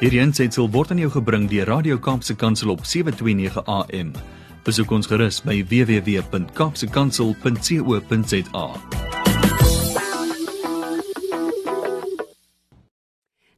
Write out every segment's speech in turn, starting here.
Hierdie aanseit sal word aan jou gebring deur Radio Kaapse Kansel op 7:29 AM. Besoek ons gerus by www.kapsekansel.co.za.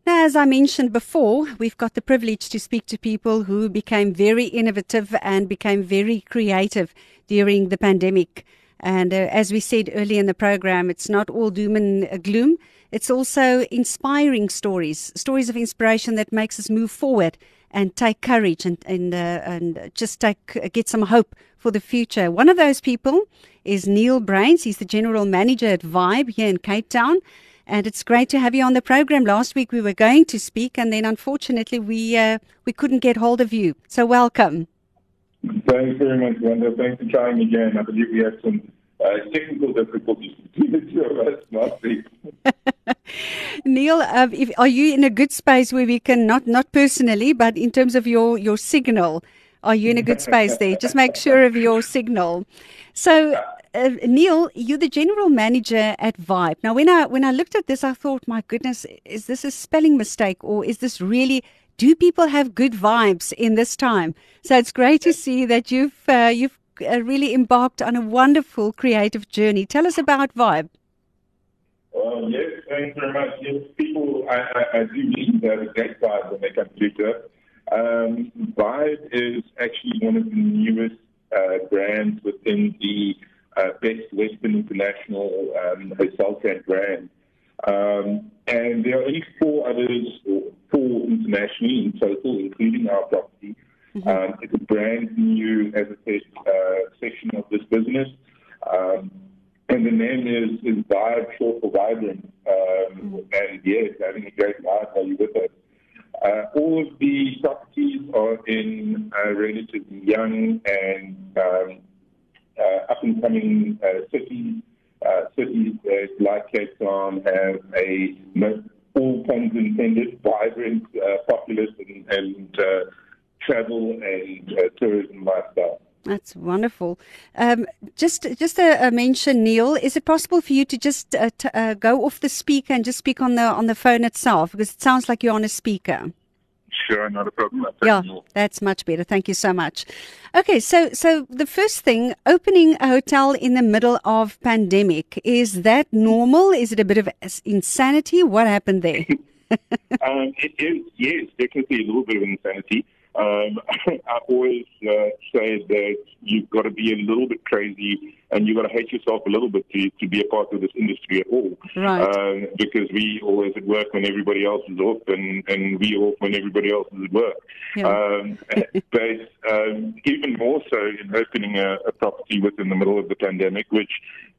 Now, as I mentioned before, we've got the privilege to speak to people who became very innovative and became very creative during the pandemic. And uh, as we said earlier in the program, it's not all doom and gloom. It's also inspiring stories, stories of inspiration that makes us move forward and take courage and and uh, and just take get some hope for the future. One of those people is Neil Brains. He's the general manager at Vib here in Cape Town. And it's great to have you on the program. Last week we were going to speak, and then unfortunately we uh, we couldn't get hold of you. So welcome. Thanks very much, Wanda. Thanks for trying again. I believe we had some uh, technical difficulties between the two of us. Neil, uh, if, are you in a good space where we can not not personally, but in terms of your your signal, are you in a good space there? Just make sure of your signal. So. Uh, Neil, you're the general manager at Vib. Now, when I when I looked at this, I thought, my goodness, is this a spelling mistake or is this really? Do people have good vibes in this time? So it's great to see that you've uh, you've really embarked on a wonderful creative journey. Tell us about Vib. Well, yes, thanks very much. Yes, people, I, I, I do mean that a great vibe when they come to. Um, Vib is actually one of the newest uh, brands within the uh, Best Western International um, Hotel Cat brand. Um, and there are only four others, four internationally in total, including our property. Mm-hmm. Um, it's a brand new, as I said, uh, section of this business. Um, and the name is, is Vib, short for Vibrant. Um, and yes, having a great vibe while you're with us. Uh, all of the properties are in uh, relatively young and um, uh, up and coming uh, cities. Uh, cities uh, like Cape Town have a, all puns intended, vibrant, uh, populous, and, and uh, travel and uh, tourism lifestyle. That's wonderful. Um, just just a, a, mention, Neil. Is it possible for you to just uh, t- uh, go off the speaker and just speak on the on the phone itself because it sounds like you're on a speaker. Sure, not a problem. Yeah, that's much better. Thank you so much. Okay, so so the first thing, opening a hotel in the middle of pandemic, is that normal? Is it a bit of insanity? What happened there? um, it is, yes, definitely a little bit of insanity. Um, I always uh, say that you've got to be a little bit crazy and you've got to hate yourself a little bit to, to be a part of this industry at all. Right. Um, because we always at work when everybody else is off and, and we off when everybody else is at work. Yeah. Um, but um, even more so in opening a, a property within the middle of the pandemic, which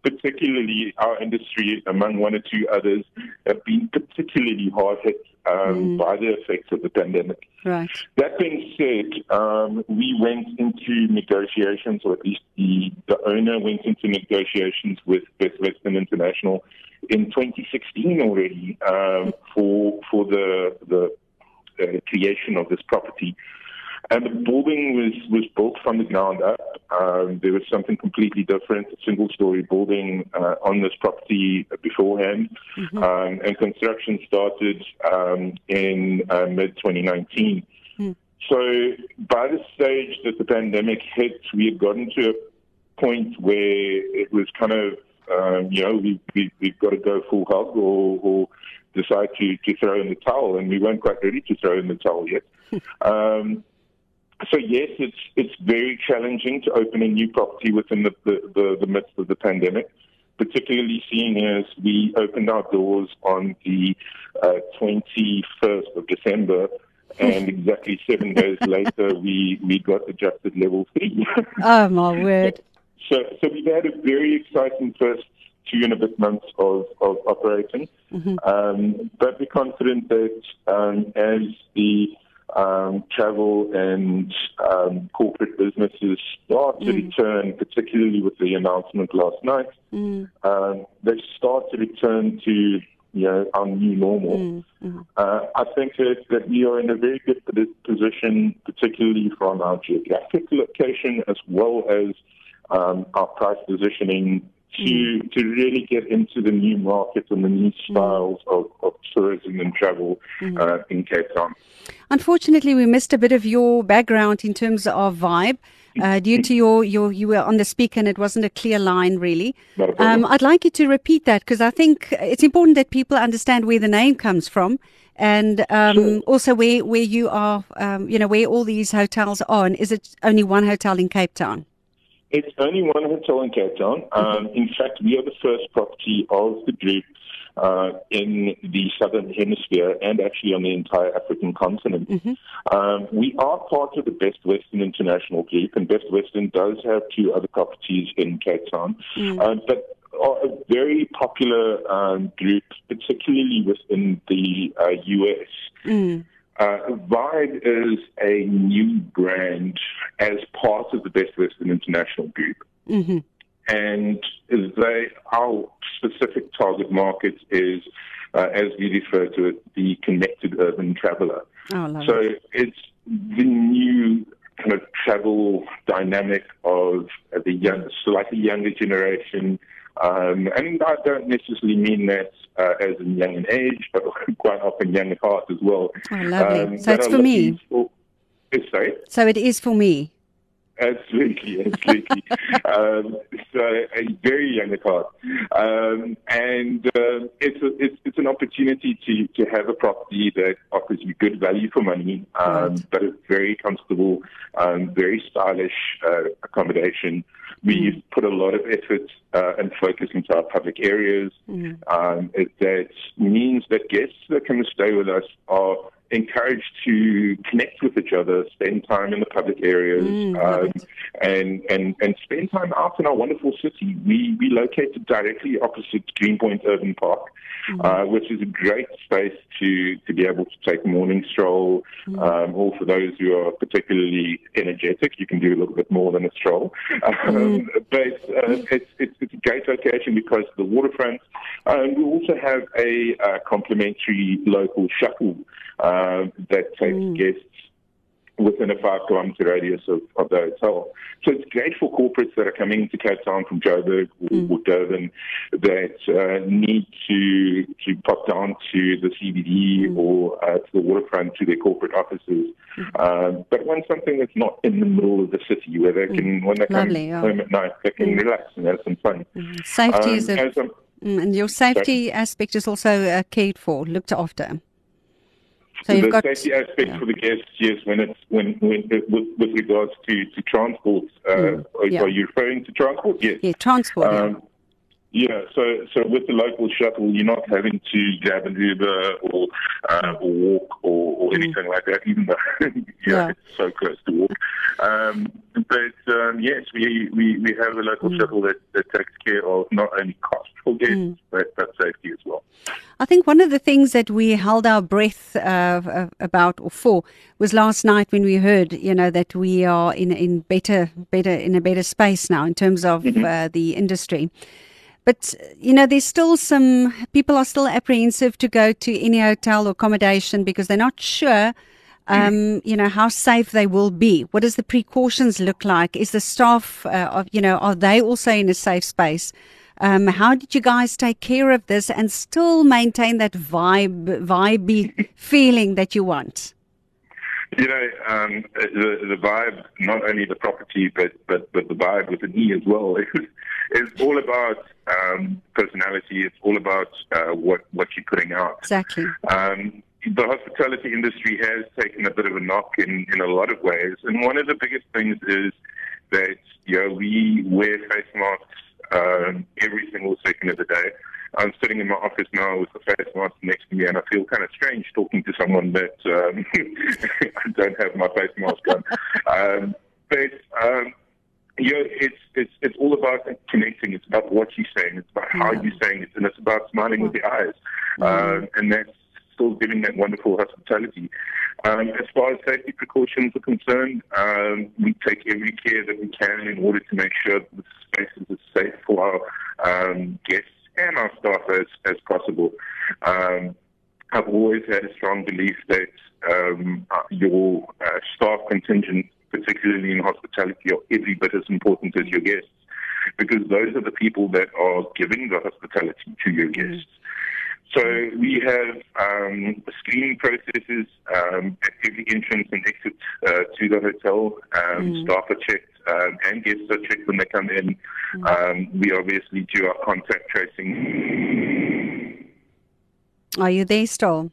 particularly our industry, among one or two others, have been particularly hard hit um, mm. by the effects of the pandemic. Right. That being said, um, we went into negotiations, or at least the, the owner went into negotiations with Best Western International in 2016 already um, for for the the uh, creation of this property. And the building was, was built from the ground up. Um, there was something completely different, a single story building uh, on this property beforehand. Mm-hmm. Um, and construction started um, in uh, mid 2019. Mm. So by the stage that the pandemic hit, we had gotten to a point where it was kind of, um, you know, we, we, we've got to go full hog or, or decide to, to throw in the towel. And we weren't quite ready to throw in the towel yet. um, so yes, it's it's very challenging to open a new property within the, the, the, the midst of the pandemic, particularly seeing as we opened our doors on the uh, 21st of December, and exactly seven days later we we got adjusted level three. oh my word! So so we've had a very exciting first two and a bit months of, of operating, mm-hmm. um, but we're confident that um, as the um, travel and um, corporate businesses start to mm. return, particularly with the announcement last night. Mm. Um, they start to return to you know our new normal. Mm. mm. Uh, I think that, that we are in a very good position, particularly from our geographic location as well as um, our price positioning to mm. to really get into the new markets and the new mm. styles of, of tourism and travel mm. uh, in Cape Town. Unfortunately, we missed a bit of your background in terms of vibe. Uh, due to your, your, you were on the speaker and it wasn't a clear line really. Um, I'd like you to repeat that because I think it's important that people understand where the name comes from and um, sure. also where, where you are, um, you know, where all these hotels are. And is it only one hotel in Cape Town? It's only one hotel in Cape Town. Mm-hmm. Um, in fact, we are the first property of the group uh, in the southern hemisphere and actually on the entire African continent. Mm-hmm. Um, we are part of the Best Western International Group, and Best Western does have two other properties in Cape Town, mm-hmm. uh, but are a very popular um, group, particularly within the uh, US. Mm. Uh, Vib is a new brand as part of the Best Western International Group. Mm-hmm. And they, our specific target market is, uh, as we refer to it, the connected urban traveler. Oh, so it. it's the new kind of travel dynamic of the young, slightly younger generation. Um, and I don't necessarily mean that uh, as in young in age, but quite often young at heart as well. Oh, lovely. Um, so it's for me. For, sorry? So it is for me. Absolutely, absolutely. um, so a very young at heart, um, and uh, it's, a, it's it's an opportunity to to have a property that offers you good value for money, um, right. but it's very comfortable, um, very stylish uh, accommodation. We've mm. put a lot of effort uh, and focus into our public areas. Mm. Um, it, that means that guests that come and stay with us are encouraged to connect with each other, spend time in the public areas, mm, um, and, and, and spend time out in our wonderful city. We, we located directly opposite Greenpoint Urban Park, mm. uh, which is a great space to, to be able to take a morning stroll, mm. um, or for those who are particularly energetic, you can do a little bit more than a stroll. Um, mm. but uh, it's, it's, it's, a great location because of the waterfront. Um, we also have a uh, complimentary local shuttle uh, that takes mm. guests within a five kilometre radius of, of the hotel. So it's great for corporates that are coming to Cape Town from Joburg or, mm. or Durban that uh, need to to pop down to the CBD mm. or uh, to the waterfront to their corporate offices. Mm. Um, but want something that's not in the middle of the city where they can, mm. when they Lovely, come home at night, they can mm. relax and have some fun. Mm. Safety um, is a, and your safety aspect is also uh, cared for, looked after. So, the got, safety aspect yeah. for the guests, yes, when it's when when with, with regards to to transport, uh, mm, yeah. are you referring to transport? Yes. Yeah, transport. Um, yeah. So so with the local shuttle, you're not having to grab an Uber or uh, or walk or, or mm. anything like that, even though yeah, it's so close to walk. Um, but um, yes, we, we, we have a local mm. shuttle that, that takes care of not only cost for guests mm. but, but safety as well. I think one of the things that we held our breath uh, about or for was last night when we heard, you know, that we are in in better better in a better space now in terms of mm-hmm. uh, the industry. But, you know, there's still some people are still apprehensive to go to any hotel or accommodation because they're not sure, um, you know, how safe they will be. What does the precautions look like? Is the staff, uh, of, you know, are they also in a safe space? Um, how did you guys take care of this and still maintain that vibe, vibey feeling that you want? You know, um, the, the vibe, not only the property, but, but, but the vibe with the E as well, is all about um, personality. It's all about uh, what, what you're putting out. Exactly. Um, the hospitality industry has taken a bit of a knock in, in a lot of ways. And one of the biggest things is that, you know, we wear face masks um, every single second of the day. I'm sitting in my office now with the face mask next to me, and I feel kind of strange talking to someone that um, I don't have my face mask on. um, but um, you know, it's it's it's all about connecting. It's about what you're saying. It's about how you're saying it, and it's about smiling with the eyes. Um, and that's still giving that wonderful hospitality. Um, as far as safety precautions are concerned, um, we take every care that we can in order to make sure that the spaces are safe for our um, guests and our staff as, as possible. Um, I've always had a strong belief that um, uh, your uh, staff contingent, particularly in hospitality, are every bit as important as your guests because those are the people that are giving the hospitality to your guests. So we have um, screening processes um, at every entrance and exit uh, to the hotel. Um, mm. Staff are checked um, and guests are checked when they come in. Mm. Um, we obviously do our contact tracing. Are you there still?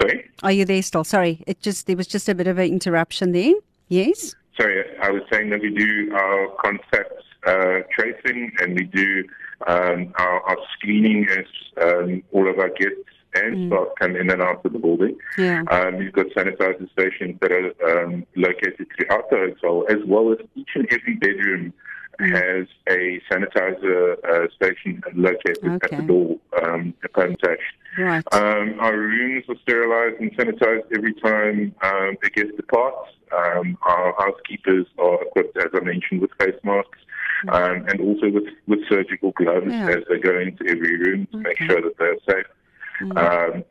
Sorry. Are you there still? Sorry, it just there was just a bit of an interruption there. Yes. Sorry, I was saying that we do our concept uh, tracing and we do um, our, our, screening as um, all of our guests and mm. staff come in and out of the building. Yeah. Um, we've got sanitizer stations that are um, located throughout the hotel, as well as each and every bedroom mm. has a sanitizer uh, station located okay. at the door um, upon touch. Right. Um, our rooms are sterilized and sanitized every time um, a guest departs. Um, our housekeepers are equipped, as I mentioned, with face masks um, and also with, with surgical gloves yeah. as they go into every room to okay. make sure that they're safe. Mm. Um,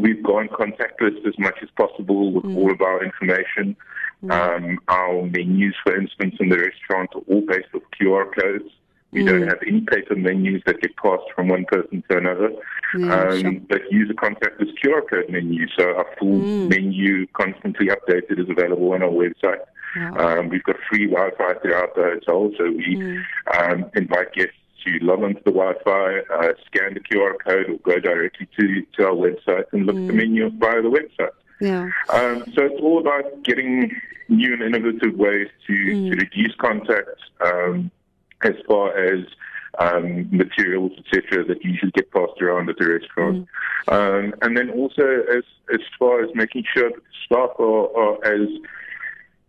we've gone contactless as much as possible with mm. all of our information. Mm. Um, our menus, for instance, in the restaurant are all based off QR codes. We don't mm. have any paper menus that get passed from one person to another. Yeah, um, sure. But use a contactless QR code menu. So our full mm. menu, constantly updated, is available on our website. Um, we've got free Wi-Fi throughout the hotel, so we mm. um, invite guests to log onto the Wi-Fi, uh, scan the QR code, or go directly to, to our website and look mm. at the mm. menu via the website. Yeah. Um, so it's all about getting new and innovative ways to, mm. to reduce contact um, as far as um, materials, etc., that usually get passed around at the restaurant. Mm. Um, and then also as as far as making sure that the staff are, are as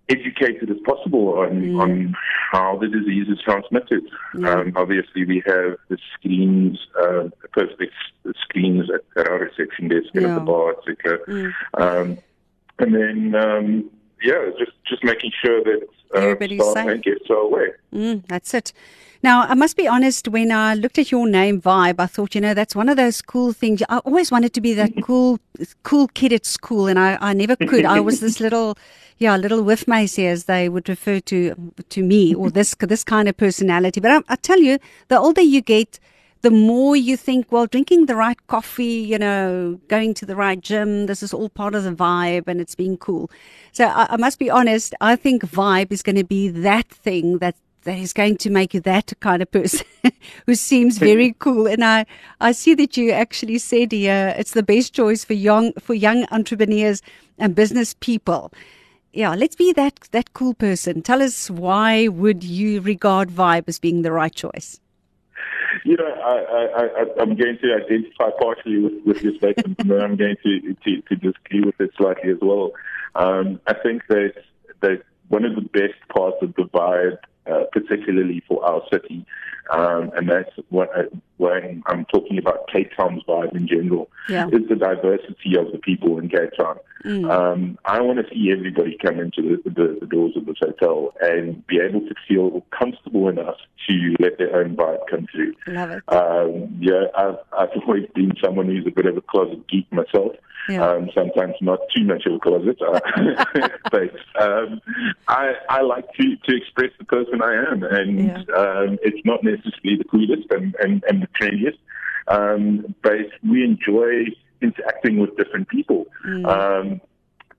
educated as possible on, mm. on how the disease is transmitted. Yeah. Um, obviously, we have the screens, uh, the screens at, at, our reception desk yeah. and at the bar, etc. Mm. Um, and then, um, yeah, just just making sure that uh, everybody's safe. and guests are aware. Mm, that's it. Now, I must be honest, when I looked at your name, Vib, I thought, you know, that's one of those cool things. I always wanted to be that cool, cool kid at school, and I, I never could. I was this little, yeah, little whiff macy, as they would refer to to me, or this this kind of personality. But I, I tell you, the older you get, the more you think, well, drinking the right coffee, you know, going to the right gym, this is all part of the vibe and it's being cool. So I, I must be honest, I think vibe is going to be that thing that that is going to make you that kind of person who seems very cool. And I, I see that you actually said here it's the best choice for young for young entrepreneurs and business people. Yeah, let's be that that cool person. Tell us why would you regard Vib as being the right choice? You know, I, I, I'm going to identify partially with, with your statement, and then I'm going to, to, to disagree with it slightly as well. Um, I think that that one of the best parts of the vibe uh, particularly for our city. Um, and that's what I, when I'm talking about Cape Town's vibe in general, yeah. is the diversity of the people in Cape Town. Mm. Um, I want to see everybody come into the, the, the, doors of this hotel and be able to feel comfortable enough to let their own vibe come through. Love it. Um, yeah, I've, I've always been someone who's a bit of a closet geek myself. Yeah. Um, sometimes not too much of a closet, uh, but um, I, I like to, to express the person I am, and yeah. um, it's not necessarily the coolest and, and, and the trendiest, um, but we enjoy interacting with different people. Mm. Um,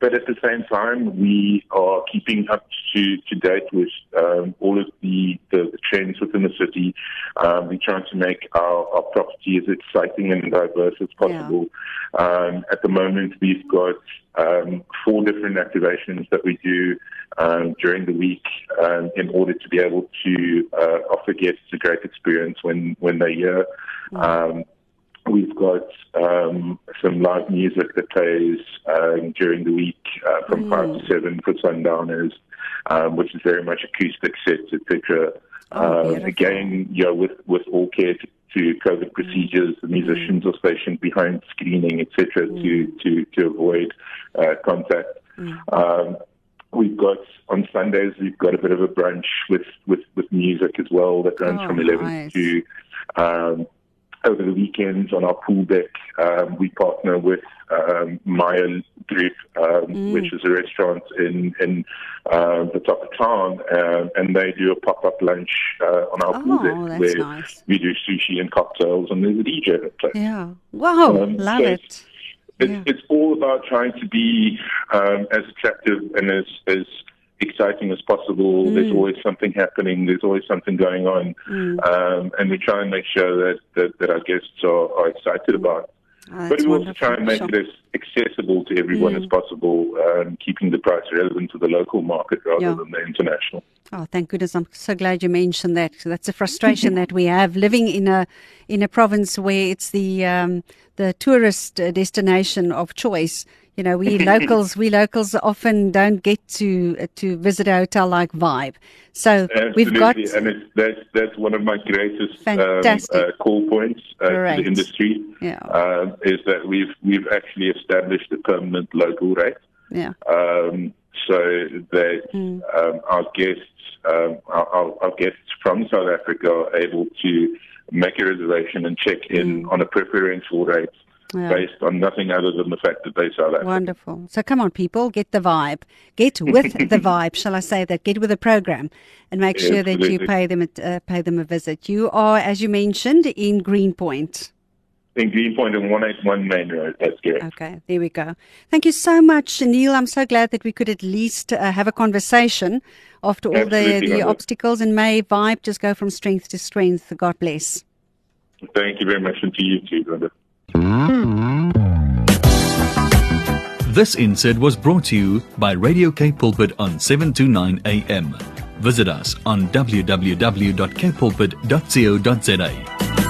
but at the same time, we are keeping up to, to date with um, all of the, the, the, trends within the city. Um, we're trying to make our, our property as exciting and diverse as possible. Yeah. Um, at the moment, we've got um, four different activations that we do um, during the week um, in order to be able to uh, offer guests a great experience when, when they're here. Mm. We've got um, some live music that plays um, during the week uh, from mm. 5 to 7 for Sundowners, um, which is very much acoustic sets, etc. Oh, um, again, you know, with, with all care to, to COVID mm. procedures, the musicians mm. are stationed behind screening, etc., mm. to, to, to avoid uh, contact. Mm. Um, we've got on Sundays we've got a bit of a brunch with with, with music as well that runs oh, from eleven nice. to um, over the weekends on our pool deck. Um, we partner with um, Maya Group, um, mm. which is a restaurant in in uh, the top of town, uh, and they do a pop up lunch uh, on our oh, pool deck where nice. we do sushi and cocktails, and there's a DJ that plays. Yeah, wow, um, love so it. It's, yeah. it's all about trying to be um, as attractive and as as exciting as possible. Mm. There's always something happening. There's always something going on, mm. um, and we try and make sure that that, that our guests are, are excited about. Oh, but we also try and make sure. it as accessible to everyone Mm. as possible, um, keeping the price relevant to the local market rather Yeah. than the international. Oh, thank goodness! I'm so glad you mentioned that. That's a frustration that we have living in a in a province where it's the um, the tourist destination of choice. You know, we locals we locals often don't get to uh, to visit a hotel like Vib. So we've got and it's, that's that's one of my greatest um, uh, call points uh, to the industry. yeah um, is that we've we've actually established a permanent local rate, yeah um, so that Mm. um, our guests um, our, our, our guests from South Africa are able to make a reservation and check in on a preferential rate Mm. Yeah. based on nothing other than the fact that they're South African. Wonderful. So come on, people, get the vibe. Get with the vibe, shall I say that? Get with the program, and make sure that you pay them a, uh, pay them a visit. You are, as you mentioned, in Greenpoint. In Greenpoint and 181 Main Road, that's correct. Okay, there we go. Thank you so much, Neil. I'm so glad that we could at least uh, have a conversation after all the, Absolutely, the Rhonda. obstacles. And may vibe just go from strength to strength. God bless. Thank you very much, and to you too, Brenda. This insert was brought to you by Radio K Pulpit on 729 AM. Visit us on www.kpulpit.co.za.